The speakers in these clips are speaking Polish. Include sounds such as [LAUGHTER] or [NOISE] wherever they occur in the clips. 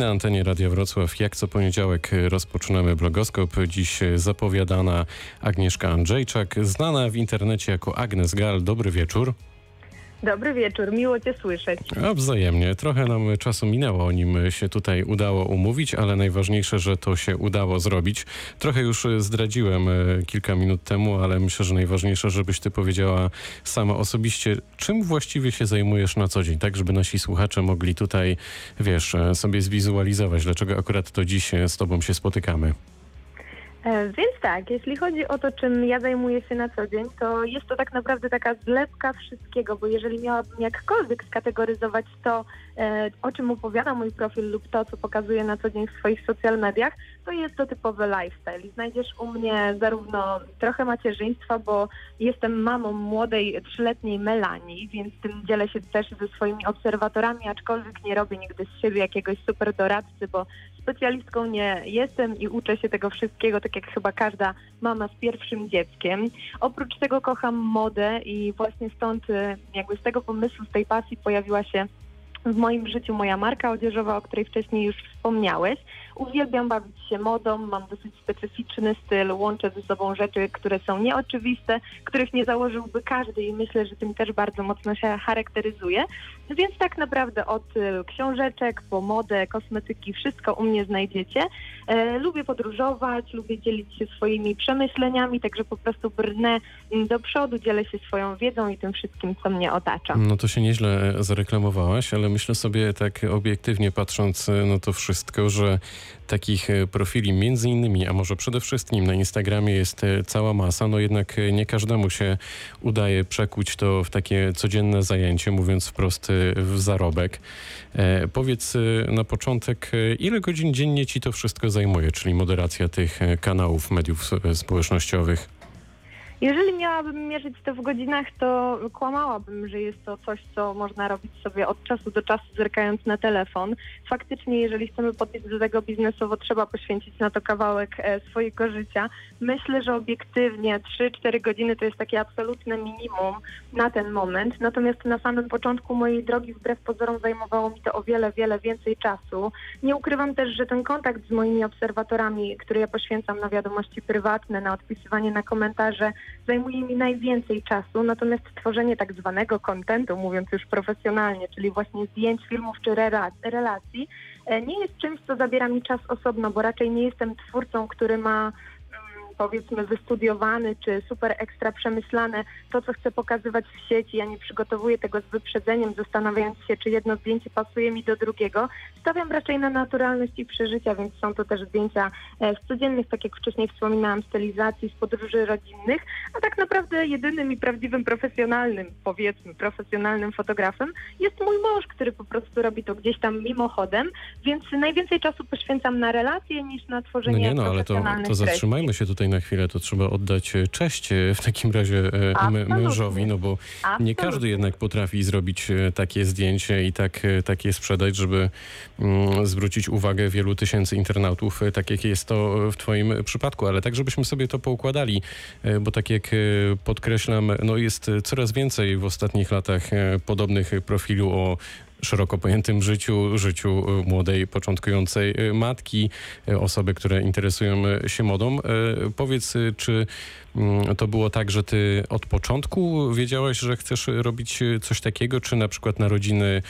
Na antenie Radia Wrocław jak co poniedziałek rozpoczynamy blogoskop. Dziś zapowiadana Agnieszka Andrzejczak, znana w internecie jako Agnes Gal. Dobry wieczór. Dobry wieczór, miło Cię słyszeć. A wzajemnie. Trochę nam czasu minęło, nim się tutaj udało umówić, ale najważniejsze, że to się udało zrobić. Trochę już zdradziłem e, kilka minut temu, ale myślę, że najważniejsze, żebyś Ty powiedziała sama osobiście, czym właściwie się zajmujesz na co dzień, tak żeby nasi słuchacze mogli tutaj, wiesz, e, sobie zwizualizować, dlaczego akurat to dziś z Tobą się spotykamy. E, więc tak, jeśli chodzi o to, czym ja zajmuję się na co dzień, to jest to tak naprawdę taka zlepka wszystkiego, bo jeżeli miałabym jakkolwiek skategoryzować to, e, o czym opowiada mój profil lub to, co pokazuję na co dzień w swoich social mediach, to jest to typowy lifestyle. Znajdziesz u mnie zarówno trochę macierzyństwa, bo jestem mamą młodej, trzyletniej Melanii, więc tym dzielę się też ze swoimi obserwatorami, aczkolwiek nie robię nigdy z siebie jakiegoś super doradcy, bo specjalistką nie jestem i uczę się tego wszystkiego, tak jak chyba każda mama z pierwszym dzieckiem. Oprócz tego kocham modę i właśnie stąd y, jakby z tego pomysłu, z tej pasji pojawiła się w moim życiu moja marka odzieżowa, o której wcześniej już wspomniałeś. Uwielbiam bawić się modą, mam dosyć specyficzny styl, łączę ze sobą rzeczy, które są nieoczywiste, których nie założyłby każdy i myślę, że tym też bardzo mocno się charakteryzuje. Więc tak naprawdę od y, książeczek po modę, kosmetyki, wszystko u mnie znajdziecie. E, lubię podróżować, lubię dzielić się swoimi przemyśleniami, także po prostu brnę mm, do przodu, dzielę się swoją wiedzą i tym wszystkim, co mnie otacza. No to się nieźle zareklamowałaś, ale myślę sobie tak obiektywnie patrząc na to wszystko, że takich e, profili między innymi, a może przede wszystkim na Instagramie jest e, cała masa, no jednak e, nie każdemu się udaje przekuć to w takie codzienne zajęcie, mówiąc wprost w zarobek. Powiedz na początek, ile godzin dziennie ci to wszystko zajmuje, czyli moderacja tych kanałów mediów społecznościowych? Jeżeli miałabym mierzyć to w godzinach, to kłamałabym, że jest to coś, co można robić sobie od czasu do czasu zerkając na telefon. Faktycznie, jeżeli chcemy podejść do tego biznesowo, trzeba poświęcić na to kawałek e, swojego życia. Myślę, że obiektywnie 3-4 godziny to jest takie absolutne minimum na ten moment. Natomiast na samym początku mojej drogi wbrew pozorom zajmowało mi to o wiele, wiele więcej czasu. Nie ukrywam też, że ten kontakt z moimi obserwatorami, który ja poświęcam na wiadomości prywatne, na odpisywanie na komentarze, zajmuje mi najwięcej czasu, natomiast tworzenie tak zwanego kontentu, mówiąc już profesjonalnie, czyli właśnie zdjęć, filmów czy relacji, e, nie jest czymś, co zabiera mi czas osobno, bo raczej nie jestem twórcą, który ma powiedzmy wystudiowany czy super ekstra przemyślane to, co chcę pokazywać w sieci. Ja nie przygotowuję tego z wyprzedzeniem, zastanawiając się, czy jedno zdjęcie pasuje mi do drugiego. Stawiam raczej na naturalność i przeżycia, więc są to też zdjęcia e, z codziennych, tak jak wcześniej wspominałam, stylizacji, z podróży rodzinnych, a tak naprawdę jedynym i prawdziwym profesjonalnym, powiedzmy, profesjonalnym fotografem jest mój mąż, który po prostu robi to gdzieś tam mimochodem, więc najwięcej czasu poświęcam na relacje niż na tworzenie No nie, no ale to, to zatrzymajmy się tutaj na chwilę, to trzeba oddać e, cześć e, w takim razie e, mężowi, no bo Absolutnie. nie każdy jednak potrafi zrobić takie zdjęcie i tak, takie sprzedać, żeby mm, zwrócić uwagę wielu tysięcy internautów, tak jak jest to w Twoim przypadku, ale tak, żebyśmy sobie to poukładali, bo tak jak podkreślam, no jest coraz więcej w ostatnich latach podobnych profilu o szeroko pojętym życiu, życiu y, młodej, początkującej y, matki, y, osoby, które interesują się modą. Powiedz, czy to było tak, że ty od początku wiedziałaś, że chcesz robić coś takiego, czy na przykład narodziny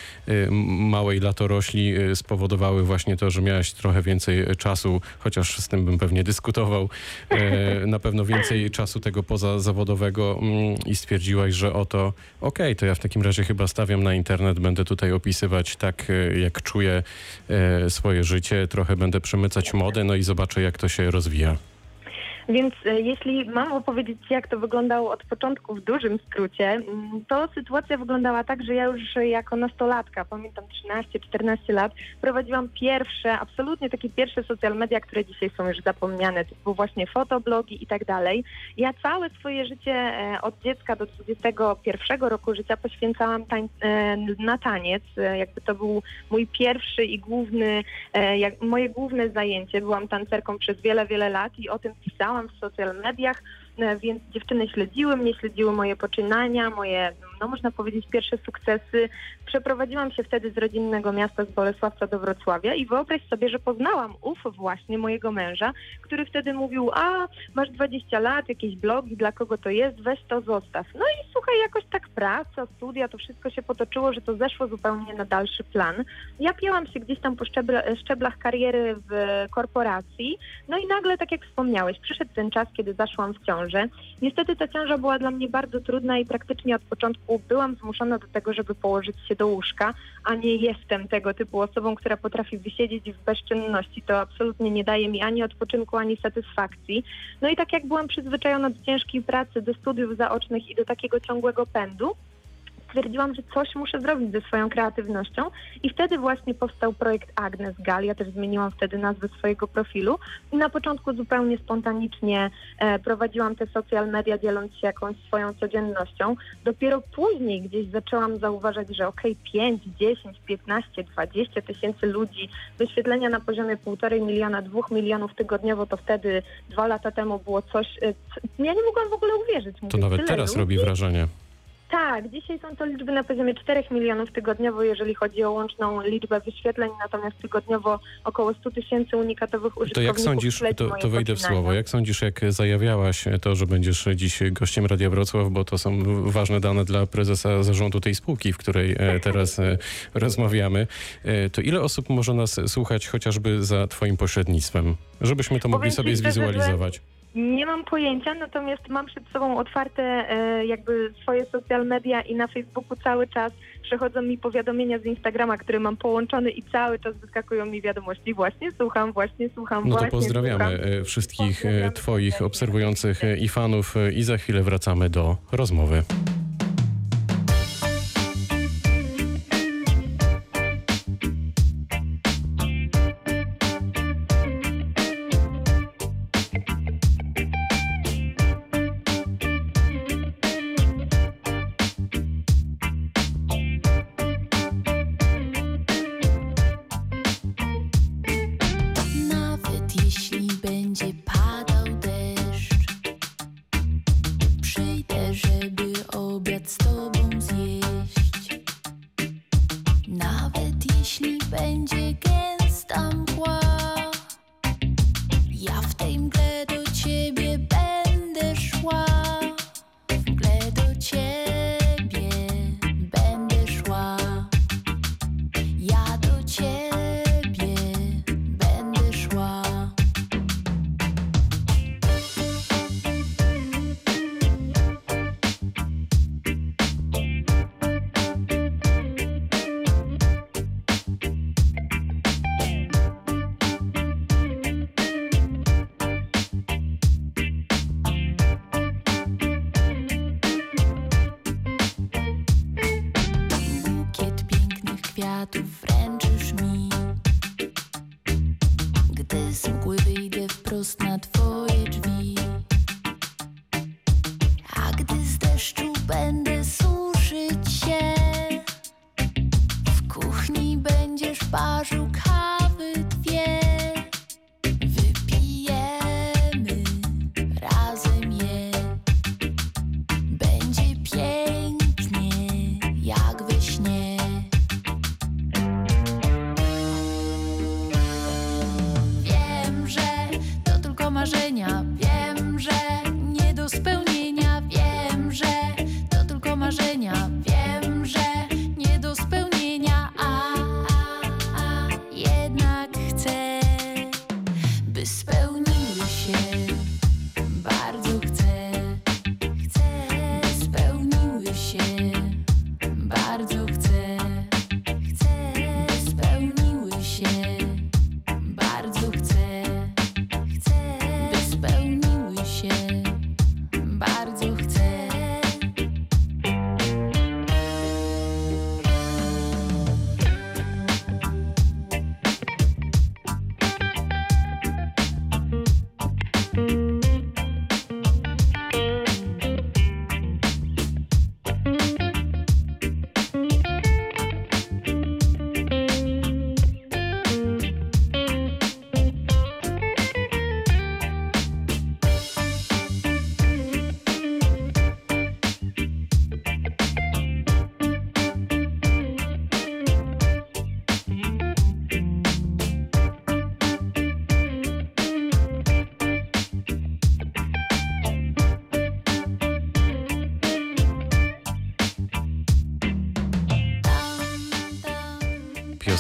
małej latorośli spowodowały właśnie to, że miałaś trochę więcej czasu, chociaż z tym bym pewnie dyskutował, [LAUGHS] na pewno więcej czasu tego pozazawodowego mm, i stwierdziłaś, że oto, okej, okay, to ja w takim razie chyba stawiam na internet, będę tutaj opisywać tak, jak czuję swoje życie, trochę będę przemycać modę, no i zobaczę, jak to się rozwija. Więc e, jeśli mam opowiedzieć, jak to wyglądało od początku w dużym skrócie, mm, to sytuacja wyglądała tak, że ja już jako nastolatka, pamiętam 13-14 lat, prowadziłam pierwsze, absolutnie takie pierwsze social media, które dzisiaj są już zapomniane, typu właśnie fotoblogi i tak dalej. Ja całe swoje życie e, od dziecka do 21 roku życia poświęcałam tań, e, na taniec. Jakby to był mój pierwszy i główny, moje główne zajęcie. Byłam tancerką przez wiele, wiele lat i o tym pisałam w social mediach, e, więc dziewczyny śledziły mnie, śledziły moje poczynania, moje no można powiedzieć, pierwsze sukcesy. Przeprowadziłam się wtedy z rodzinnego miasta z Bolesławca do Wrocławia i wyobraź sobie, że poznałam ów właśnie mojego męża, który wtedy mówił, a masz 20 lat, jakieś blogi, dla kogo to jest, weź to, zostaw. No i słuchaj, jakoś tak praca, studia, to wszystko się potoczyło, że to zeszło zupełnie na dalszy plan. Ja pięłam się gdzieś tam po szczebla, szczeblach kariery w korporacji, no i nagle, tak jak wspomniałeś, przyszedł ten czas, kiedy zaszłam w ciążę. Niestety ta ciąża była dla mnie bardzo trudna i praktycznie od początku byłam zmuszona do tego, żeby położyć się do łóżka, a nie jestem tego typu osobą, która potrafi wysiedzieć w bezczynności. To absolutnie nie daje mi ani odpoczynku, ani satysfakcji. No i tak jak byłam przyzwyczajona do ciężkiej pracy, do studiów zaocznych i do takiego ciągłego pędu, stwierdziłam, że coś muszę zrobić ze swoją kreatywnością i wtedy właśnie powstał projekt Agnes Gal. Ja też zmieniłam wtedy nazwę swojego profilu i na początku zupełnie spontanicznie e, prowadziłam te social media, dzieląc się jakąś swoją codziennością. Dopiero później gdzieś zaczęłam zauważać, że okej, okay, 5, 10, 15, 20 tysięcy ludzi, wyświetlenia na poziomie półtorej miliona, dwóch milionów tygodniowo, to wtedy dwa lata temu było coś, e, ja nie mogłam w ogóle uwierzyć. Mówię, to nawet teraz ludzi. robi wrażenie. Tak, dzisiaj są to liczby na poziomie 4 milionów tygodniowo, jeżeli chodzi o łączną liczbę wyświetleń, natomiast tygodniowo około 100 tysięcy unikatowych użytkowników. To jak sądzisz, to, to wejdę w słowo, jak sądzisz, jak zajawiałaś to, że będziesz dziś gościem Radia Wrocław, bo to są ważne dane dla prezesa zarządu tej spółki, w której e, teraz e, rozmawiamy, e, to ile osób może nas słuchać chociażby za twoim pośrednictwem, żebyśmy to mogli sobie zwizualizować? Nie mam pojęcia, natomiast mam przed sobą otwarte e, jakby swoje social media i na Facebooku cały czas przechodzą mi powiadomienia z Instagrama, które mam połączony i cały czas wyskakują mi wiadomości. Właśnie słucham, właśnie słucham, No to właśnie pozdrawiamy słucham. e, wszystkich e, Pozdrawiamy Twoich obserwujących i fanów i za chwilę wracamy do rozmowy.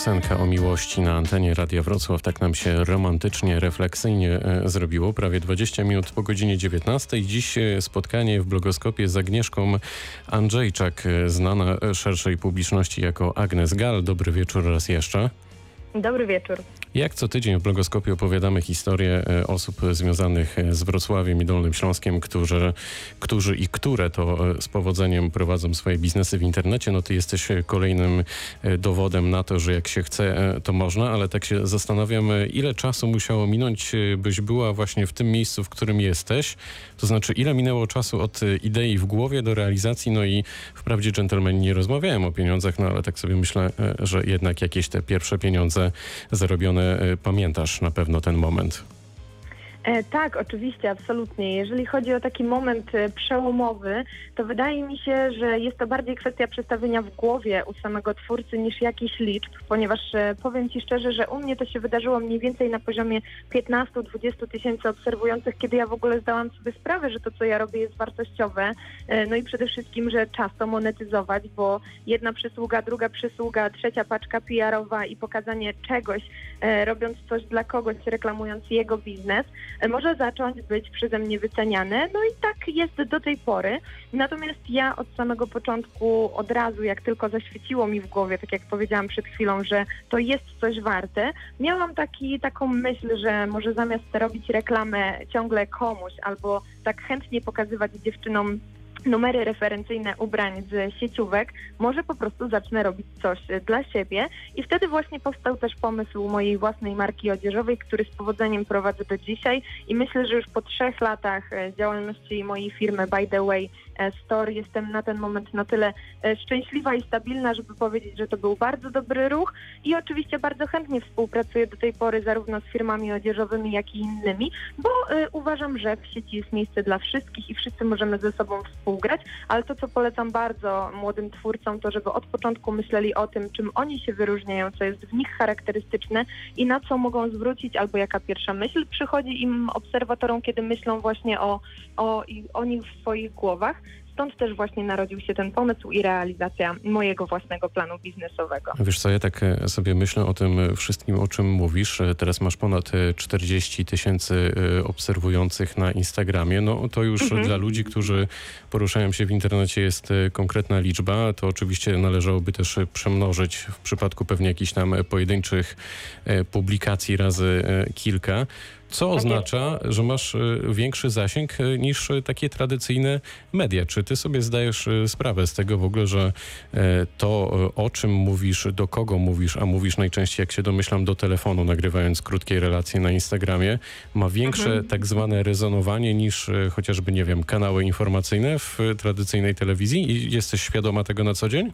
Piosenka o miłości na antenie Radia Wrocław. Tak nam się romantycznie, refleksyjnie e, zrobiło. Prawie 20 minut po godzinie 19. Dziś e, spotkanie w blogoskopie z Agnieszką Andrzejczak, e, znana szerszej publiczności jako Agnes Gal. Dobry wieczór raz jeszcze. Dobry wieczór. Jak co tydzień w blogoskopie opowiadamy historię e, osób związanych e, z Wrocławiem i Dolnym Śląskiem, którzy, którzy i które to e, z powodzeniem prowadzą swoje biznesy w internecie. No ty jesteś kolejnym dowodem na to, że jak się chce, to można, ale tak się zastanawiam, ile czasu musiało minąć, byś była właśnie w tym miejscu, w którym jesteś. To znaczy, ile minęło czasu od idei w głowie do realizacji, no i wprawdzie dżentelmeni nie rozmawiałem o pieniądzach, no ale tak sobie myślę, że jednak jakieś te pierwsze pieniądze zarobione E, pamiętasz na pewno ten moment. E, tak, oczywiście, absolutnie. Jeżeli chodzi o taki moment e, przełomowy, to wydaje mi się, że jest to bardziej kwestia przestawienia w głowie u samego twórcy niż jakichś liczb, ponieważ e, powiem Ci szczerze, że u mnie to się wydarzyło mniej więcej na poziomie 15-20 tysięcy obserwujących, kiedy ja w ogóle zdałam sobie sprawę, że to, co ja robię jest wartościowe. No i przede wszystkim, że czas to monetyzować, bo jedna przysługa, druga przysługa, trzecia paczka PR-owa i pokazanie czegoś, robiąc coś dla kogoś, reklamując jego biznes, może zacząć być przeze mnie wyceniane. No i tak jest do tej pory. Natomiast ja od samego początku, od razu, jak tylko zaświeciło mi w głowie, tak jak powiedziałam przed chwilą, że to jest coś warte, miałam taki, taką myśl, że może zamiast robić reklamę ciągle komuś albo tak chętnie pokazywać dziewczynom numery referencyjne ubrań z sieciówek, może po prostu zacznę robić coś dla siebie. I wtedy właśnie powstał też pomysł mojej własnej marki odzieżowej, który z powodzeniem prowadzę do dzisiaj i myślę, że już po trzech latach e, działalności mojej firmy By The Way e, Store jestem na ten moment na tyle e, szczęśliwa i stabilna, żeby powiedzieć, że to był bardzo dobry ruch i oczywiście bardzo chętnie współpracuję do tej pory zarówno z firmami odzieżowymi, jak i innymi, bo uważam, że w sieci jest miejsce dla wszystkich i wszyscy możemy ze sobą współgrać, ale to, co polecam bardzo młodym twórcom, to żeby od początku myśleli o tym, czym oni się wyróżniają, co jest w nich charakterystyczne i na co mogą zwrócić, albo jaka pierwsza myśl przychodzi im obserwatorom, kiedy myślą właśnie o, o, o nich w swoich głowach. Stąd też właśnie narodził się ten pomysł i realizacja mojego własnego planu biznesowego. Wiesz co, ja tak e, sobie myślę o tym wszystkim, o czym mówisz. E, teraz masz ponad 40 e, tysięcy obserwujących na Instagramie. No to już mhm. dla ludzi, którzy poruszają się w internecie jest konkretna liczba. To oczywiście należałoby też przemnożyć w przypadku pewnie jakichś tam pojedynczych publikacji razy kilka. Co oznacza, że masz e, większy zasięg e, niż e, takie tradycyjne media. Czy ty sobie zdajesz sprawę z tego w ogóle, że to, o czym mówisz, do kogo mówisz, a mówisz najczęściej, jak się domyślam, do telefonu, nagrywając krótkie relacje na Instagramie, ma większe mhm. tak zwane rezonowanie niż chociażby, nie wiem, kanały informacyjne w tradycyjnej telewizji? I jesteś świadoma tego na co dzień?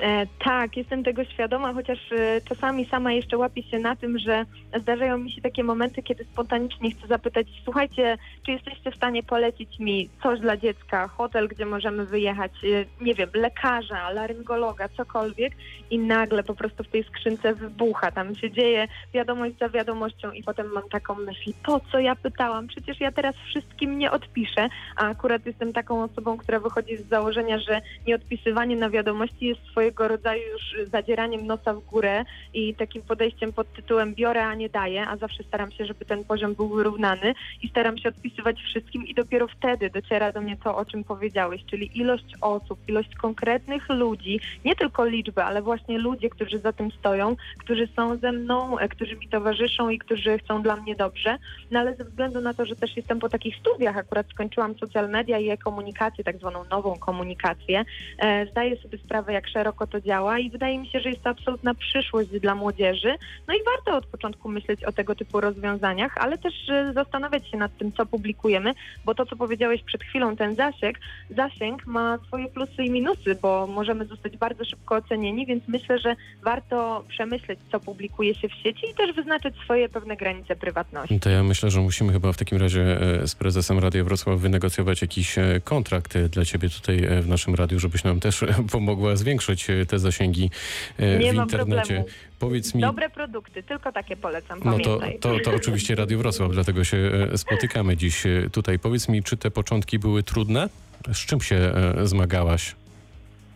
E, tak, jestem tego świadoma, chociaż e, czasami sama jeszcze łapię się na tym, że zdarzają mi się takie momenty, kiedy spontanicznie chcę zapytać, słuchajcie, czy jesteście w stanie polecić mi coś dla dziecka, hotel, gdzie możemy wyjechać, e, nie wiem, lekarza, laryngologa, cokolwiek i nagle po prostu w tej skrzynce wybucha, tam się dzieje wiadomość za wiadomością i potem mam taką myśl, po co ja pytałam, przecież ja teraz wszystkim nie odpiszę, a akurat jestem taką osobą, która wychodzi z założenia, że nieodpisywanie na wiadomości jest swoje swojego rodzaju już zadzieraniem nosa w górę i takim podejściem pod tytułem biorę, a nie daję, a zawsze staram się, żeby ten poziom był wyrównany i staram się odpisywać wszystkim i dopiero wtedy dociera do mnie to, o czym powiedziałeś, czyli ilość osób, ilość konkretnych ludzi, nie tylko liczby, ale właśnie ludzie, którzy za tym stoją, którzy są ze mną, e, którzy mi towarzyszą i którzy chcą dla mnie dobrze. No ale ze względu na to, że też jestem po takich studiach, akurat skończyłam social media i e-komunikację, tak zwaną nową komunikację, e, zdaję sobie sprawę, jak szeroko szeroko to działa i wydaje mi się, że jest to absolutna przyszłość dla młodzieży. No i warto od początku myśleć o tego typu rozwiązaniach, ale też e, zastanawiać się nad tym, co publikujemy, bo to, co powiedziałeś przed chwilą, ten zasięg, zasięg ma swoje plusy i minusy, bo możemy zostać bardzo szybko ocenieni, więc myślę, że warto przemyśleć, co publikuje się w sieci i też wyznaczyć swoje pewne granice prywatności. To ja myślę, że musimy chyba w takim razie e, z prezesem Radia Wrocław wynegocjować jakiś e, kontrakt dla ciebie tutaj w naszym radiu, żebyś nam też pomogła zwiększyć te zasięgi e, Nie w internecie. Powiedz mi. Dobre produkty, tylko takie polecam. No to, to, to oczywiście Radio Wrocław, dlatego się e, spotykamy dziś e, tutaj. Powiedz mi, czy te początki były trudne? Z czym się zmagałaś?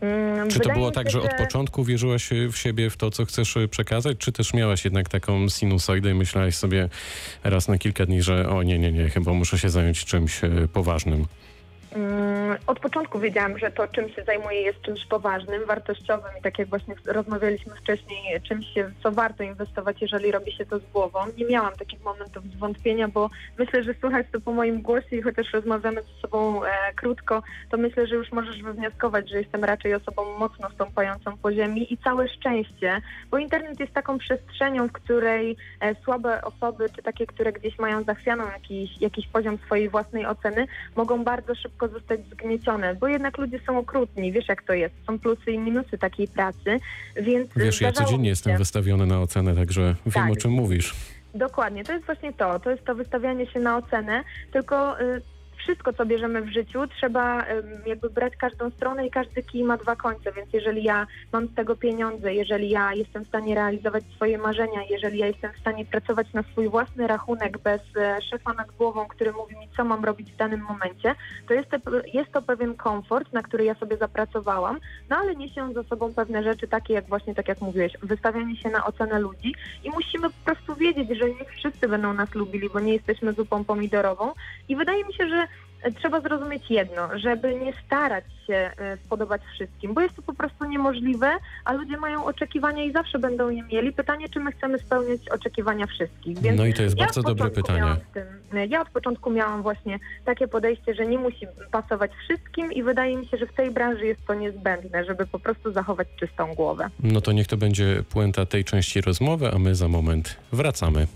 Mm, Czy to było tak, się, że od początku wierzyłaś w siebie, w to, co chcesz przekazać, czy też miałaś jednak taką sinusoidę i myślałaś sobie raz na kilka dni, że o nie, nie, nie, chyba muszę się zająć czymś poważnym? Mm, Od początku wiedziałam, że to, czym się zajmuję, jest czymś poważnym, wartościowym i tak jak właśnie rozmawialiśmy wcześniej, czymś, się- co warto inwestować, jeżeli robi się to z głową. Nie miałam takich momentów zwątpienia, bo myślę, że słychać to po moim głosie i chociaż rozmawiamy ze sobą e, krótko, to myślę, że już możesz wywnioskować, że jestem raczej osobą mocno stąpającą po ziemi i całe szczęście, bo internet jest taką przestrzenią, w której e, słabe osoby, czy takie, które gdzieś mają zachwianą jakiś, jakiś poziom swojej własnej oceny, mogą bardzo szybko zostać zgniecione, bo jednak ludzie są okrutni, wiesz jak to jest, są plusy i minusy takiej pracy, więc Wiesz, ja codziennie mi jestem się- wystawiony na ocenę, także wiem, Tak. o czym mówisz. Dokładnie, to jest właśnie to, to jest to wystawianie się na ocenę, tylko y, wszystko, co bierzemy w życiu, trzeba jakby brać każdą stronę i każdy kij ma dwa końce, więc jeżeli ja mam z tego pieniądze, jeżeli ja jestem w stanie realizować swoje marzenia, jeżeli ja jestem w stanie pracować na swój własny rachunek bez e, szefa nad głową, który mówi mi, co mam robić w danym momencie, to jest to, jest to pewien komfort, na który ja sobie zapracowałam, no ale niesie on za sobą pewne rzeczy takie, jak właśnie, tak jak mówiłeś, wystawianie się na ocenę ludzi i musimy po prostu wiedzieć, że nie wszyscy będą nas lubili, bo nie jesteśmy zupą pomidorową i wydaje mi się, że trzeba zrozumieć jedno, żeby nie starać się e, spodobać wszystkim, bo jest to po prostu niemożliwe, a ludzie mają oczekiwania i zawsze będą je mieli. Pytanie, czy my chcemy spełniać oczekiwania wszystkich. Więc No i to jest ja bardzo dobre pytanie. tym- ja od początku miałam właśnie takie podejście, że nie musi pasować wszystkim i wydaje mi się, że w tej branży jest to niezbędne, żeby po prostu zachować czystą głowę. No to niech to będzie puenta tej części rozmowy, a my za moment wracamy.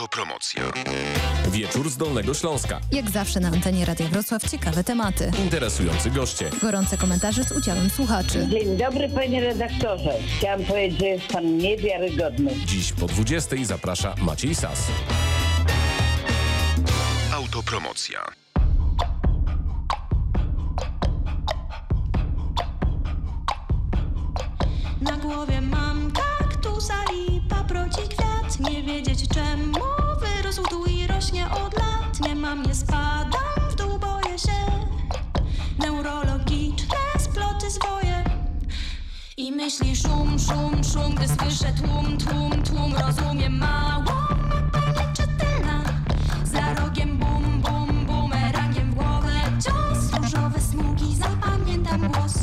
Autopromocja. Wieczór z Dolnego Śląska. Jak zawsze na antenie Radia Wrocław ciekawe tematy. Interesujący goście. Gorące komentarze z udziałem słuchaczy. Dzień dobry panie redaktorze. Chciałam powiedzieć, że jest pan niewiarygodny. Dziś po 20 zaprasza Maciej Sas. Autopromocja. Na głowie mam kaktusa i paproci kwiat Nie wiedzieć czemu od lat. Nie mam, nie spadam w dół, boję się. Neurologiczne sploty swoje. I myśli szum, szum, szum Gdy słyszę tłum, tłum, tłum. Rozumiem mało, mapa nieczytelna Za rogiem bum, bum, bumerangiem w głowę. Cios, różowe smugi, zapamiętam głos.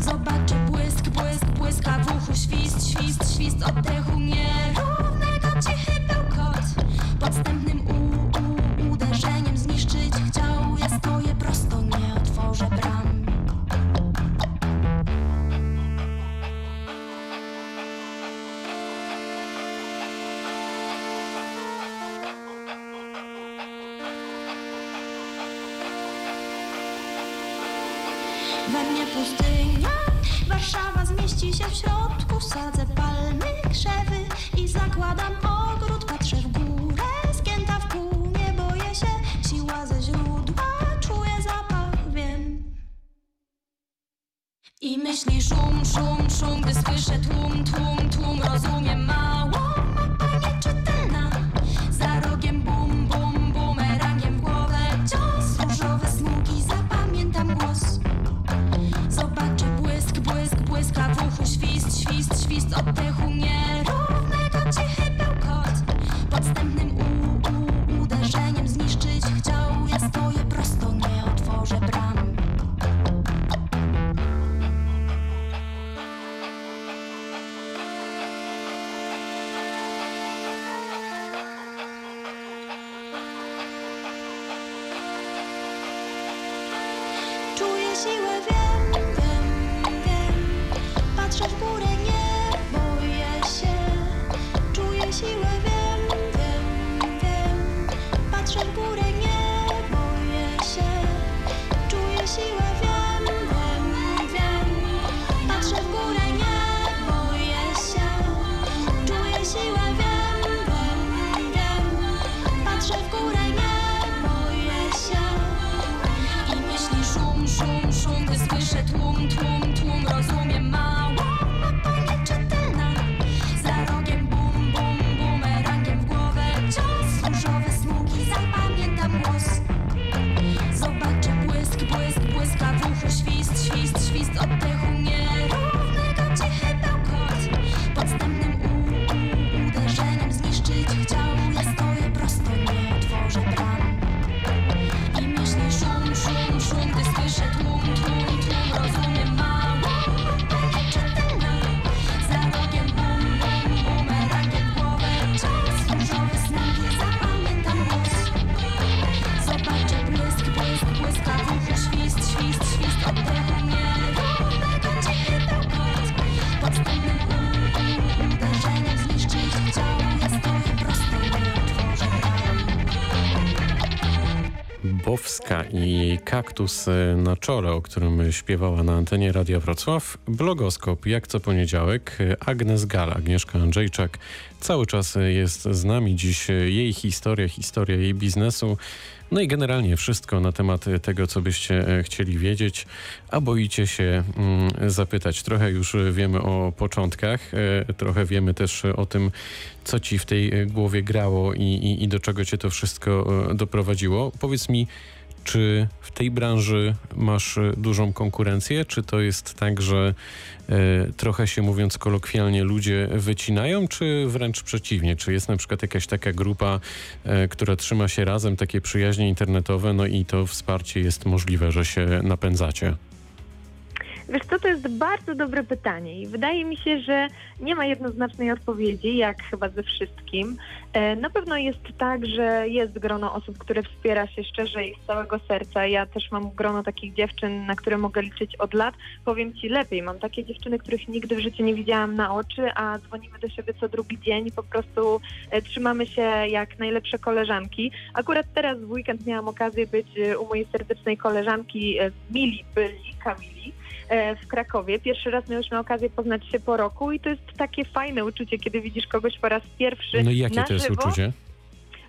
Zobaczę błysk, błysk, błyska w uchu. Świst, świst, świst oddechu Nierównego We mnie pustynia, Warszawa zmieści się w środku Sadzę palmy, krzewy i zakładam ogród. Patrzę w górę, skięta w pół Nie boję się, siła ze źródła Czuję zapach, wiem. I myśli szum, szum, szum Gdy słyszę tłum, tłum, tłum Rozumiem mało, kaktus e, na czole, o którym śpiewała na antenie Radia Wrocław. Blogoskop, jak co poniedziałek. Agnes Gal, Agnieszka Andrzejczak cały czas jest z nami. Dziś jej historia, historia jej biznesu. No i generalnie wszystko na temat tego, co byście e, chcieli wiedzieć, a boicie się mm, zapytać. Trochę już wiemy o początkach, e, trochę wiemy też o tym, co ci w tej głowie grało i, i, i do czego cię to wszystko doprowadziło. Powiedz mi, czy w tej branży masz e, dużą konkurencję? Czy to jest tak, że e, trochę się mówiąc kolokwialnie ludzie wycinają, czy wręcz przeciwnie? Czy jest na przykład jakaś taka grupa, e, która trzyma się razem, takie przyjaźnie internetowe, no i to wsparcie jest możliwe, że się napędzacie? Wiesz co, to jest bardzo dobre pytanie i wydaje mi się, że nie ma jednoznacznej odpowiedzi, jak chyba ze wszystkim. E, Na pewno jest tak, że jest grono osób, które wspiera się szczerze i z całego serca. Ja też mam grono takich dziewczyn, na które mogę liczyć od lat. Powiem Ci lepiej, mam takie dziewczyny, których nigdy w życiu nie widziałam na oczy, a dzwonimy do siebie co drugi dzień i po prostu e, trzymamy się jak najlepsze koleżanki. Akurat teraz w weekend miałam okazję być e, u mojej serdecznej koleżanki Mili Byli, Kamili w Krakowie. Pierwszy raz miałyśmy okazję poznać się po roku i to jest takie fajne uczucie, kiedy widzisz kogoś po raz pierwszy No i jakie na to jest żywo. uczucie?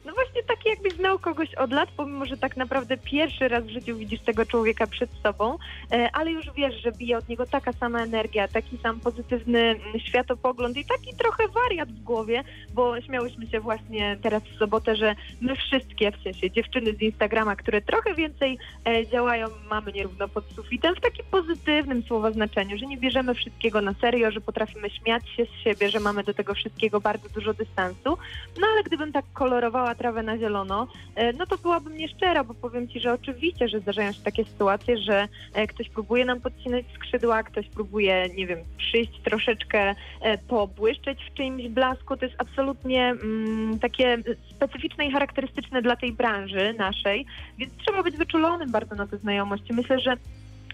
No właśnie takie jakbyś znał kogoś od lat, pomimo, że tak naprawdę pierwszy raz w życiu widzisz tego człowieka przed sobą, e, ale już wiesz, że bije od niego taka sama energia, taki sam pozytywny mm, światopogląd i taki trochę wariat w głowie, bo śmiałyśmy się właśnie teraz w sobotę, że my wszystkie, w sensie dziewczyny z Instagrama, które trochę więcej e, działają, mamy nierówno pod sufitem, w takim pozytywnym słowa znaczeniu, że nie bierzemy wszystkiego na serio, że potrafimy śmiać się z siebie, że mamy do tego wszystkiego bardzo dużo dystansu, no ale gdybym tak kolorowała trawę na zielono, e, no to byłabym nieszczera, bo powiem Ci, że oczywiście, że zdarzają się takie sytuacje, że e, ktoś próbuje nam podcinać skrzydła, ktoś próbuje, nie wiem, przyjść troszeczkę e, pobłyszczeć w czyimś blasku. To jest absolutnie mm, takie specyficzne i charakterystyczne dla tej branży naszej, więc trzeba być wyczulonym bardzo na te znajomości. Myślę, że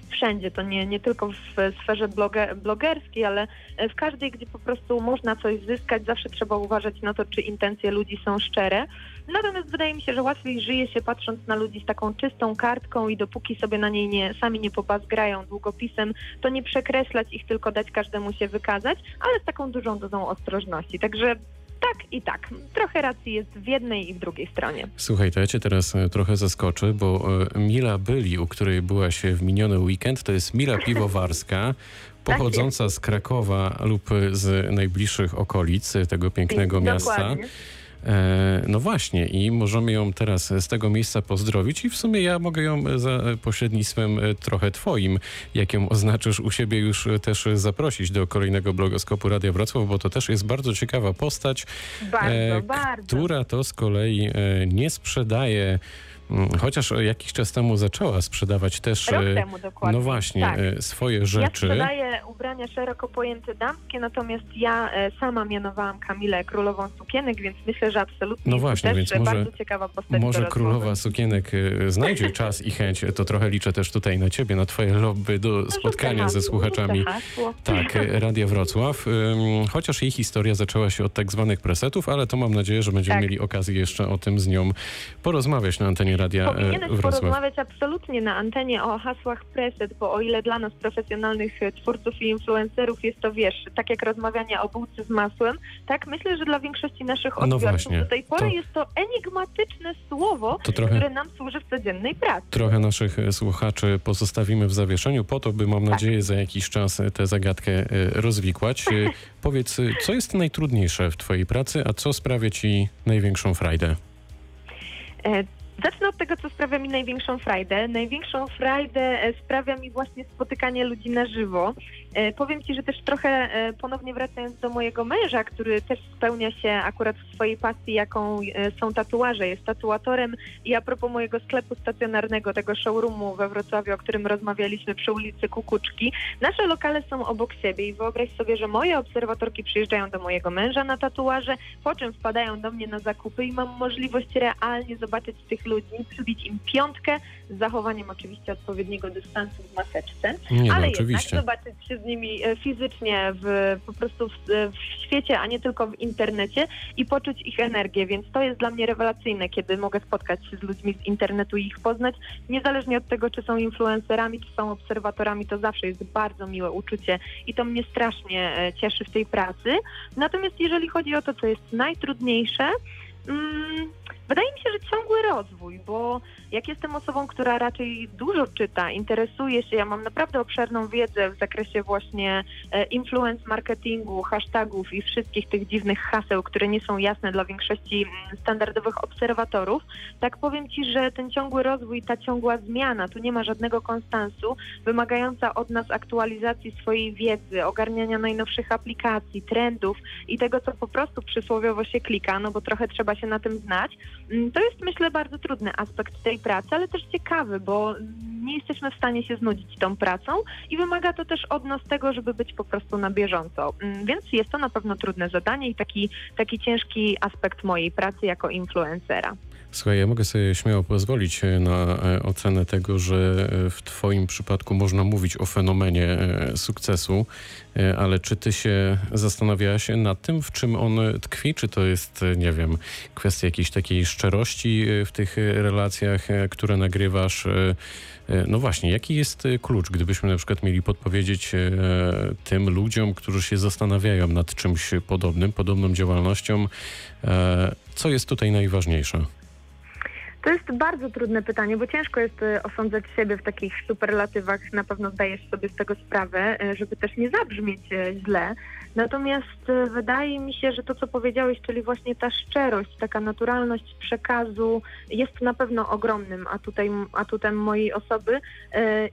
wszędzie, to nie, nie tylko w sferze bloge, blogerskiej, ale w każdej, gdzie po prostu można coś zyskać, zawsze trzeba uważać na to, czy intencje ludzi są szczere. Natomiast wydaje mi się, że łatwiej żyje się patrząc na ludzi z taką czystą kartką i dopóki sobie na niej nie, sami nie popazgrają długopisem, to nie przekreślać ich, tylko dać każdemu się wykazać, ale z taką dużą dozą ostrożności. Także tak i tak. Trochę racji jest w jednej i w drugiej stronie. Słuchaj, to ja cię teraz e, trochę zaskoczę, bo e, Mila Byli, u której byłaś w miniony weekend, to jest Mila [LAUGHS] Piwowarska, pochodząca z Krakowa lub z najbliższych okolic tego pięknego miasta. Dokładnie. E, No właśnie i możemy ją teraz z tego miejsca pozdrowić i w sumie ja mogę ją za pośrednictwem e, trochę twoim, jak ją oznaczysz u siebie już e, też zaprosić do kolejnego blogoskopu Radia Wrocław, bo to też jest bardzo ciekawa postać, Bardzo, e, bardzo. która to z kolei nie sprzedaje Chociaż jakiś czas temu zaczęła sprzedawać też Rok e, temu dokładnie. no właśnie Tak. e, swoje Ja rzeczy. sprzedaję ubrania szeroko pojęte damskie, natomiast ja e, sama mianowałam Kamilę królową sukienek, więc myślę, że absolutnie No właśnie, więc może- bardzo ciekawa postać Może królowa sukienek znajdzie [LAUGHS] czas i chęć, to trochę liczę też tutaj na ciebie, na twoje lobby do No, spotkania rzucę ze hasło, słuchaczami. hasło. Tak, Radia Wrocław. Chociaż jej historia zaczęła się od tak zwanych presetów, ale to mam nadzieję, że będziemy Tak. mieli okazję jeszcze o tym z nią porozmawiać na antenie Radia e, Powinieneś Wrocław. porozmawiać absolutnie na antenie o hasłach preset, bo o ile dla nas profesjonalnych e, twórców i influencerów jest to, wiesz, tak jak rozmawianie o bułce z masłem, tak myślę, że dla większości naszych No odbiorców właśnie, do tej pory to- jest to enigmatyczne słowo, trochę- które nam służy w codziennej pracy. Trochę naszych e, słuchaczy pozostawimy w zawieszeniu, po to, by mam Tak. nadzieję za jakiś czas tę zagadkę rozwikłać. [LAUGHS] Powiedz, co jest najtrudniejsze w twojej pracy, a co sprawia ci największą frajdę? Zacznę od tego, co sprawia mi największą frajdę. Największą frajdę e, sprawia mi właśnie spotykanie ludzi na żywo. E, Powiem Ci, że też trochę e, ponownie wracając do mojego męża, który też spełnia się akurat w swojej pasji, jaką są tatuaże. Jest tatuatorem i a propos mojego sklepu stacjonarnego, tego showroomu we Wrocławiu, o którym rozmawialiśmy przy ulicy Kukuczki, nasze lokale są obok siebie i wyobraź sobie, że moje obserwatorki przyjeżdżają do mojego męża na tatuaże, po czym wpadają do mnie na zakupy i mam możliwość realnie zobaczyć tych ludzi, przybić im piątkę z zachowaniem oczywiście odpowiedniego dystansu w maseczce, Nie, no ale oczywiście. jednak zobaczyć się z nimi e, fizycznie w, po prostu w, w świecie, a nie tylko w internecie i poczuć ich energię, więc to jest dla mnie rewelacyjne, kiedy mogę spotkać się z ludźmi z internetu i ich poznać, niezależnie od tego, czy są influencerami, czy są obserwatorami, to zawsze jest bardzo miłe uczucie i to mnie strasznie e, cieszy w tej pracy. Natomiast jeżeli chodzi o to, co jest najtrudniejsze, mm, wydaje mi się, że ciągły rozwój, bo jak jestem osobą, która raczej dużo czyta, interesuje się, ja mam naprawdę obszerną wiedzę w zakresie właśnie e, influence marketingu, hashtagów i wszystkich tych dziwnych haseł, które nie są jasne dla większości mm, standardowych obserwatorów, tak powiem Ci, że ten ciągły rozwój, ta ciągła zmiana, tu nie ma żadnego konstansu, wymagająca od nas aktualizacji swojej wiedzy, ogarniania najnowszych aplikacji, trendów i tego, co po prostu przysłowiowo się klika, no bo trochę trzeba się na tym znać. Mm, To jest myślę bardzo trudny aspekt tej pracy, ale też ciekawy, bo nie jesteśmy w stanie się znudzić tą pracą i wymaga to też od nas tego, żeby być po prostu na bieżąco. Mm, Więc jest to na pewno trudne zadanie i taki, taki ciężki aspekt mojej pracy jako influencera. Słuchaj, ja mogę sobie śmiało pozwolić e, na e, ocenę tego, że e, w Twoim przypadku można mówić o fenomenie sukcesu, ale czy Ty się zastanawiałaś nad tym, w czym on tkwi? Czy to jest, nie wiem, kwestia jakiejś takiej szczerości w tych relacjach, które nagrywasz? No właśnie, jaki jest klucz, gdybyśmy na przykład mieli podpowiedzieć tym ludziom, którzy się zastanawiają nad czymś podobnym, podobną działalnością, co jest tutaj najważniejsze? To jest bardzo trudne pytanie, bo ciężko jest e, osądzać siebie w takich superlatywach. Na pewno zdajesz sobie z tego sprawę, e, żeby też nie zabrzmieć e, źle. Natomiast wydaje mi się, że to, co powiedziałeś, czyli właśnie ta szczerość, taka naturalność przekazu jest na pewno ogromnym atutem, atutem mojej osoby.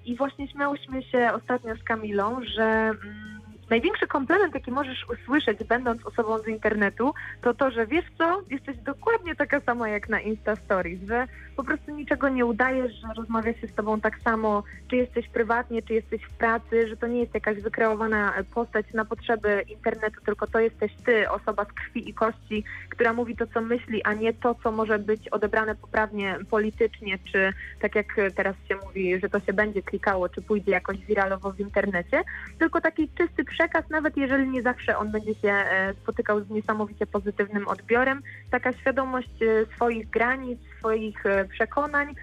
I właśnie śmiałyśmy się ostatnio z Kamilą, że mm, największy komplement, jaki możesz usłyszeć, będąc osobą z internetu, to to, że wiesz co, jesteś dokładnie taka sama jak na Insta Stories, że po prostu niczego nie udajesz, że rozmawia się z tobą tak samo, czy jesteś prywatnie, czy jesteś w pracy, że to nie jest jakaś wykreowana postać na potrzeby internetu, tylko to jesteś ty, osoba z krwi i kości, która mówi to, co myśli, a nie to, co może być odebrane poprawnie politycznie, czy tak jak teraz się mówi, że to się będzie klikało, czy pójdzie jakoś wiralowo w internecie, tylko taki czysty przekaz, nawet jeżeli nie zawsze on będzie się e, spotykał z niesamowicie pozytywnym odbiorem, taka świadomość e, swoich granic, swoich e, przekonań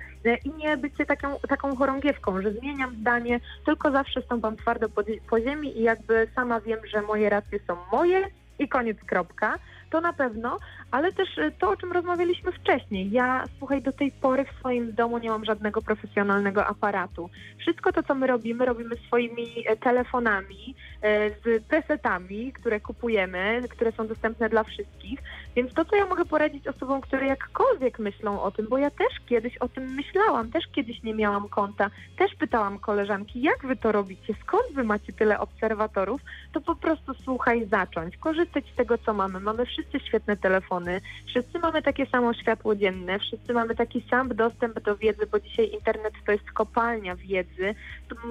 i nie bycie taką, taką chorągiewką, że zmieniam zdanie, tylko zawsze stąpam twardo po, po ziemi i jakby sama wiem, że moje racje są moje i koniec, kropka. To na pewno, ale też e, to, o czym rozmawialiśmy wcześniej. Ja, słuchaj, do tej pory w swoim domu nie mam żadnego profesjonalnego aparatu. Wszystko to, co my robimy, robimy swoimi e, telefonami, e, z presetami, które kupujemy, które są dostępne dla wszystkich. Więc to, co ja mogę poradzić osobom, które jakkolwiek myślą o tym, bo ja też kiedyś o tym myślałam, też kiedyś nie miałam konta, też pytałam koleżanki, jak wy to robicie, skąd wy macie tyle obserwatorów, to po prostu słuchaj, zacząć, korzystać z tego, co mamy. Mamy wszyscy świetne telefony, wszyscy mamy takie samo światło dzienne, wszyscy mamy taki sam dostęp do wiedzy, bo dzisiaj internet to jest kopalnia wiedzy.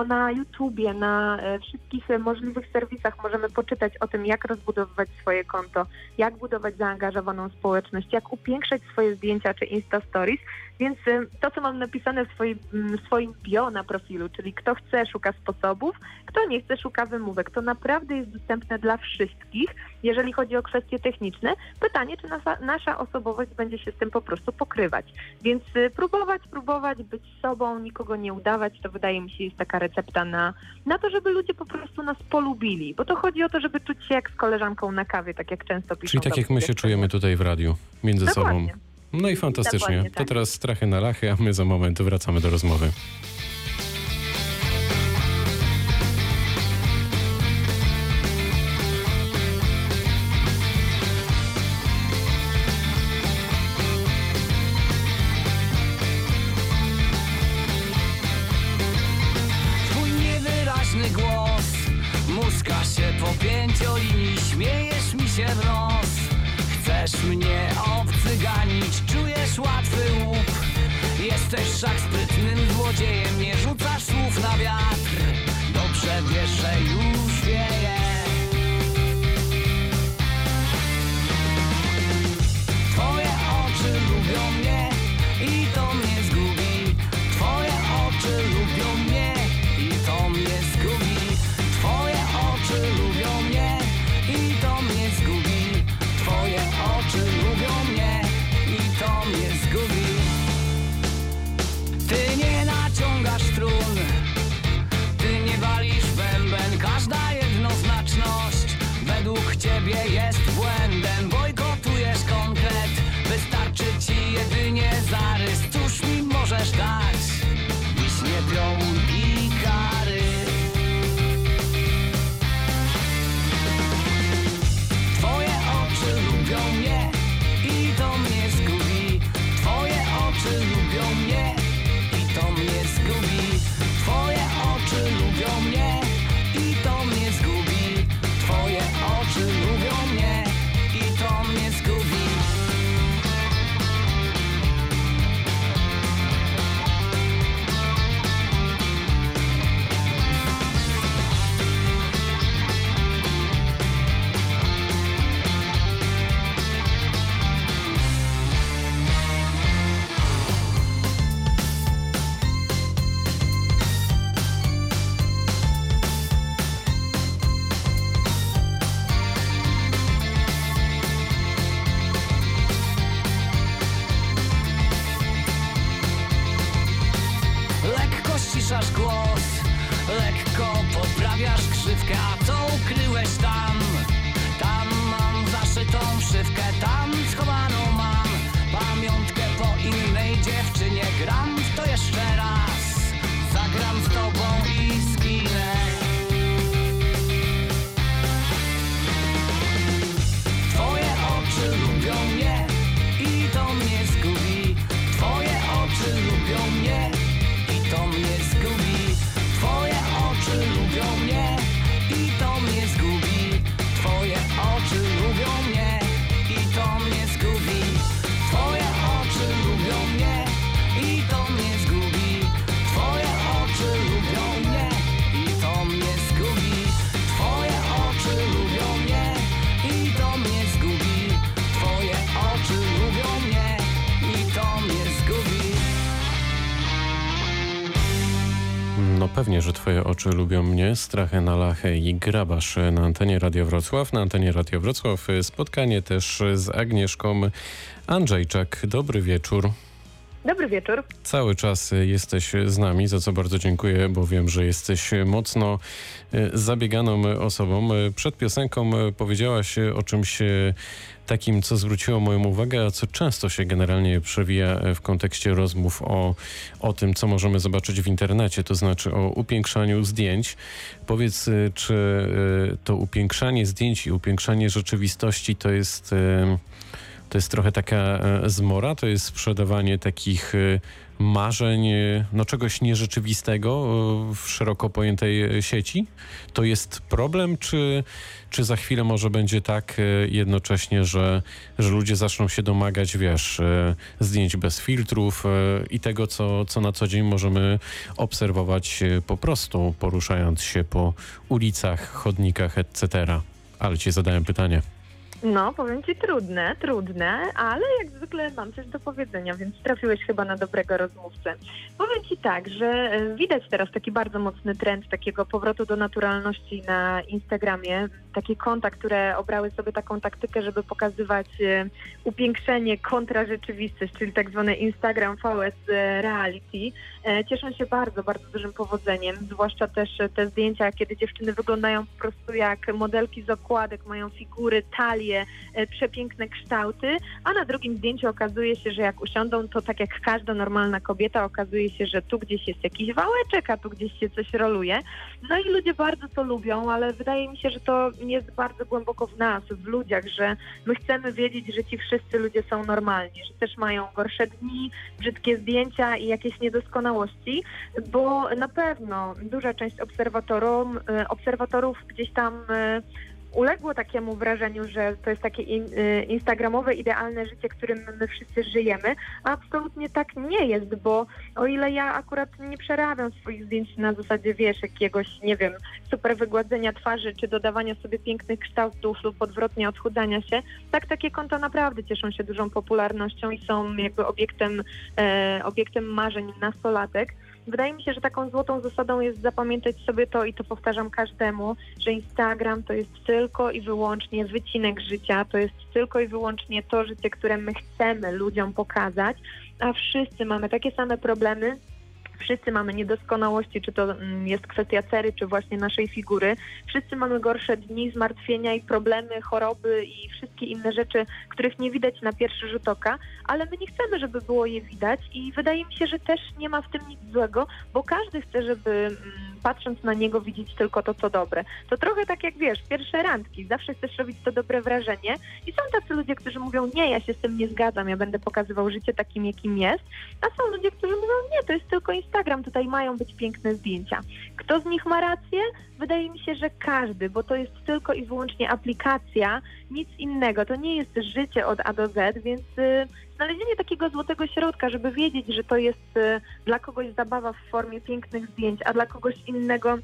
Na YouTubie, na e, wszystkich możliwych serwisach możemy poczytać o tym, jak rozbudowywać swoje konto, jak budować zaangażowaną społeczność, jak upiększać swoje zdjęcia czy Insta Stories. Więc e, to, co mam napisane w swoim, w swoim bio na profilu, czyli kto chce, szuka sposobów, kto nie chce, szuka wymówek, to naprawdę jest dostępne dla wszystkich, jeżeli chodzi o kwestie techniczne. Pytanie, czy nasza, nasza osobowość będzie się z tym po prostu pokrywać. Więc y, próbować, próbować, być sobą, nikogo nie udawać, to wydaje mi się jest taka recepta na, na to, żeby ludzie po prostu nas polubili. Bo to chodzi o to, żeby czuć się jak z koleżanką na kawie, tak jak często piszą. Czyli tak jak my się dziewczyny. Czujemy tutaj w radiu, między sobą. Dokładnie. No i fantastycznie. Dokładnie To tak. teraz strachy na lachy, a my za moment wracamy do rozmowy. A co ukryłeś tam? Tam mam zaszytą szywkę, tam schowaną pewnie, że twoje oczy lubią mnie, strachę na lachę i grabasz na antenie Radio Wrocław. Na antenie Radio Wrocław spotkanie też z Agnieszką Andrzejczak. Dobry wieczór. Dobry wieczór. Cały czas jesteś z nami, za co bardzo dziękuję, bo wiem, że jesteś mocno e, zabieganą osobą. Przed piosenką powiedziałaś o czymś takim, co zwróciło moją uwagę, a co często się generalnie przewija w kontekście rozmów o, o tym, co możemy zobaczyć w internecie, to znaczy o upiększaniu zdjęć. Powiedz, czy to upiększanie zdjęć i upiększanie rzeczywistości to jest to jest trochę taka e, zmora, to jest sprzedawanie takich e, marzeń, e, no czegoś nierzeczywistego w szeroko pojętej sieci. To jest problem, czy, czy za chwilę może będzie tak jednocześnie, że, że ludzie zaczną się domagać, wiesz, zdjęć bez filtrów i tego, co, co na co dzień możemy obserwować po prostu poruszając się po ulicach, chodnikach, etc. Ale ci zadałem pytanie. No, powiem ci trudne, trudne, ale jak zwykle mam coś do powiedzenia, więc trafiłeś chyba na dobrego rozmówcę. Powiem ci tak, że e, widać teraz taki bardzo mocny trend takiego powrotu do naturalności na Instagramie. Takie konta, które obrały sobie taką taktykę, żeby pokazywać e, upiększenie kontra rzeczywistość, czyli tak zwane Instagram VS Reality. E, Cieszą się bardzo, bardzo dużym powodzeniem, zwłaszcza też te zdjęcia, kiedy dziewczyny wyglądają po prostu jak modelki z okładek, mają figury, talie, e, przepiękne kształty, a na drugim zdjęciu okazuje się, że jak usiądą, to tak jak każda normalna kobieta, okazuje się, że tu gdzieś jest jakiś wałeczek, a tu gdzieś się coś roluje. No i ludzie bardzo to lubią, ale wydaje mi się, że to jest bardzo głęboko w nas, w ludziach, że my chcemy wiedzieć, że ci wszyscy ludzie są normalni, że też mają gorsze dni, brzydkie zdjęcia i jakieś niedoskonałości, bo na pewno duża część obserwatorów, obserwatorów gdzieś tam e, uległo takiemu wrażeniu, że to jest takie in, y, instagramowe, idealne życie, którym my wszyscy żyjemy, a absolutnie tak nie jest, bo o ile ja akurat nie przerabiam swoich zdjęć na zasadzie, wiesz, jakiegoś, nie wiem, super wygładzenia twarzy, czy dodawania sobie pięknych kształtów lub odwrotnie odchudzania się, tak takie konta naprawdę cieszą się dużą popularnością i są jakby obiektem, e, obiektem marzeń nastolatek. Wydaje mi się, że taką złotą zasadą jest zapamiętać sobie to i to powtarzam każdemu, że Instagram to jest tylko i wyłącznie wycinek życia, to jest tylko i wyłącznie to życie, które my chcemy ludziom pokazać, a wszyscy mamy takie same problemy, Wszyscy mamy niedoskonałości, czy to mm, jest kwestia cery, czy właśnie naszej figury. Wszyscy mamy gorsze dni, zmartwienia i problemy, choroby i wszystkie inne rzeczy, których nie widać na pierwszy rzut oka, ale my nie chcemy, żeby było je widać i wydaje mi się, że też nie ma w tym nic złego, bo każdy chce, żeby mm, patrząc na niego widzieć tylko to, co dobre. To trochę tak jak wiesz, pierwsze randki, zawsze chcesz robić to dobre wrażenie i są tacy ludzie, którzy mówią, nie, ja się z tym nie zgadzam, ja będę pokazywał życie takim, jakim jest, a są ludzie, którzy mówią, nie, to jest tylko Instagram, tutaj mają być piękne zdjęcia. Kto z nich ma rację? Wydaje mi się, że każdy, bo to jest tylko i wyłącznie aplikacja, nic innego. To nie jest życie od A do Z, więc y, znalezienie takiego złotego środka, żeby wiedzieć, że to jest y, dla kogoś zabawa w formie pięknych zdjęć, a dla kogoś innego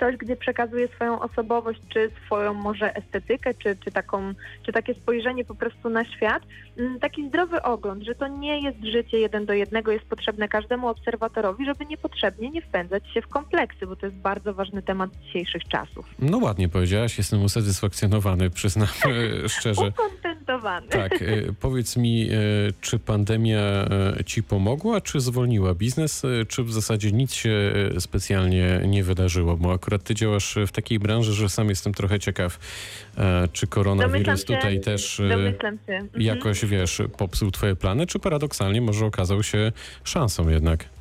coś, gdzie przekazuje swoją osobowość, czy swoją może estetykę, czy, czy, taką, czy takie spojrzenie po prostu na świat, mm, taki zdrowy ogląd, że to nie jest życie jeden do jednego, jest potrzebne każdemu obserwatorowi, żeby niepotrzebnie nie wpędzać się w kompleksy, bo to jest bardzo ważny temat dzisiejszych czasów. No ładnie powiedziałaś, jestem usatysfakcjonowany, przyznam [LAUGHS] szczerze. Tak, e, powiedz mi, e, czy pandemia e, ci pomogła, czy zwolniła biznes, czy w zasadzie nic się specjalnie nie wydarzyło? Bo akurat ty działasz w takiej branży, że sam jestem trochę ciekaw, czy koronawirus się- tutaj też. Mhm. jakoś, wiesz, popsuł twoje plany, czy paradoksalnie może okazał się szansą jednak?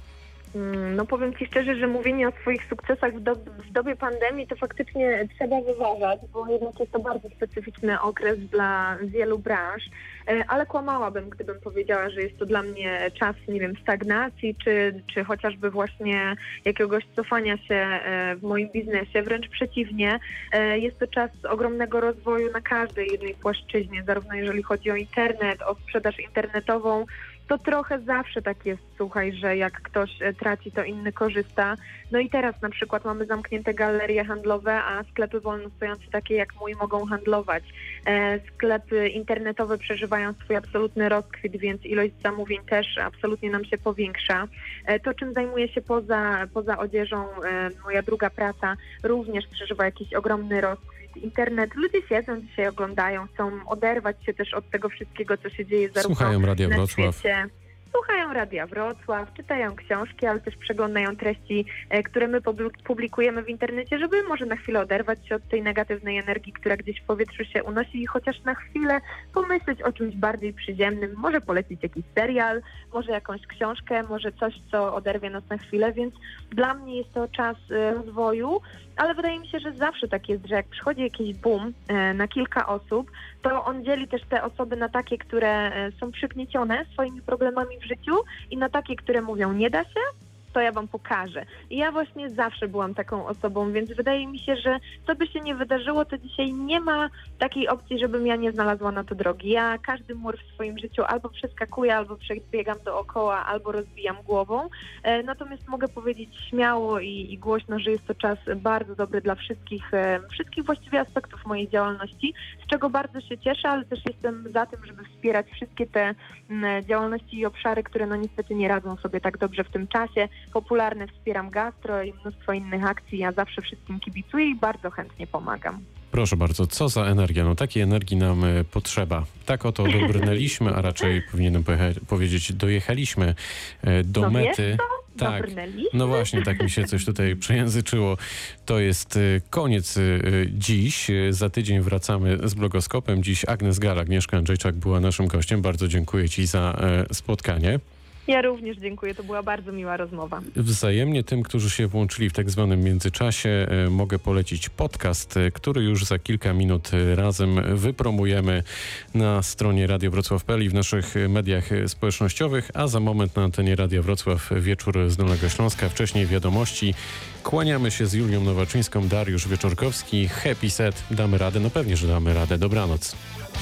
Mm, No powiem Ci szczerze, że mówienie o swoich sukcesach w, do, w dobie pandemii to faktycznie trzeba wyważać, bo jednak jest to bardzo specyficzny okres dla wielu branż, E, ale kłamałabym, gdybym powiedziała, że jest to dla mnie czas, nie wiem, stagnacji, czy, czy chociażby właśnie jakiegoś cofania się e, w moim biznesie. Wręcz przeciwnie, e, jest to czas ogromnego rozwoju na każdej jednej płaszczyźnie, zarówno jeżeli chodzi o internet, o sprzedaż internetową, to trochę zawsze tak jest, słuchaj, że jak ktoś e, traci, to inny korzysta. No i teraz na przykład mamy zamknięte galerie handlowe, a sklepy wolnostojące takie jak mój mogą handlować. E, sklepy internetowe przeżywają swój absolutny rozkwit, więc ilość zamówień też absolutnie nam się powiększa. E, to, czym zajmuję się poza, poza odzieżą, moja druga praca również przeżywa jakiś ogromny rozkwit. Internet, ludzie siedzą dzisiaj, oglądają, chcą oderwać się też od tego wszystkiego, co się dzieje zarówno Słuchają Radia na Wrocław. świecie. Słuchają Radia Wrocław, czytają książki, ale też przeglądają treści, e, które my publi- publikujemy w internecie, żeby może na chwilę oderwać się od tej negatywnej energii, która gdzieś w powietrzu się unosi i chociaż na chwilę pomyśleć o czymś bardziej przyziemnym, może polecić jakiś serial, może jakąś książkę, może coś, co oderwie nas na chwilę, więc dla mnie jest to czas e, rozwoju, ale wydaje mi się, że zawsze tak jest, że jak przychodzi jakiś boom e, na kilka osób, to on dzieli też te osoby na takie, które e, są przygniecione swoimi problemami w życiu i na takie, które mówią nie da się, to ja wam pokażę. I ja właśnie zawsze byłam taką osobą, więc wydaje mi się, że co by się nie wydarzyło, to dzisiaj nie ma takiej opcji, żebym ja nie znalazła na to drogi. Ja każdy mur w swoim życiu albo przeskakuję, albo przebiegam dookoła, albo rozbijam głową. E, Natomiast mogę powiedzieć śmiało i, i głośno, że jest to czas bardzo dobry dla wszystkich, e, wszystkich właściwie aspektów mojej działalności, z czego bardzo się cieszę, ale też jestem za tym, żeby wspierać wszystkie te m, działalności i obszary, które no niestety nie radzą sobie tak dobrze w tym czasie. Popularne wspieram gastro i mnóstwo innych akcji. Ja zawsze wszystkim kibicuję i bardzo chętnie pomagam. Proszę bardzo, co za energia? No takiej energii nam e, potrzeba. Tak oto [LAUGHS] dobrnęliśmy, a raczej powinienem powiedzieć, dojechaliśmy e, do no mety. Tak. Dobrnęliśmy. No właśnie, tak mi się coś tutaj [LAUGHS] przejęzyczyło. To jest e, koniec dziś. Za tydzień wracamy z blogoskopem. Dziś Agnes Gala, Agnieszka Andrzejczak była naszym gościem. Bardzo dziękuję Ci za spotkanie. Ja również dziękuję, to była bardzo miła rozmowa. Wzajemnie tym, którzy się włączyli w tak zwanym międzyczasie, e, mogę polecić podcast, e, który już za kilka minut e, razem wypromujemy na stronie Radio Wrocław.pl i w naszych mediach społecznościowych, a za moment na antenie Radia Wrocław wieczór z Dolnego Śląska, wcześniej wiadomości. Kłaniamy się z Julią Nowaczyńską, Dariusz Wieczorkowski. Happy set, damy radę? No pewnie, że damy radę. Dobranoc.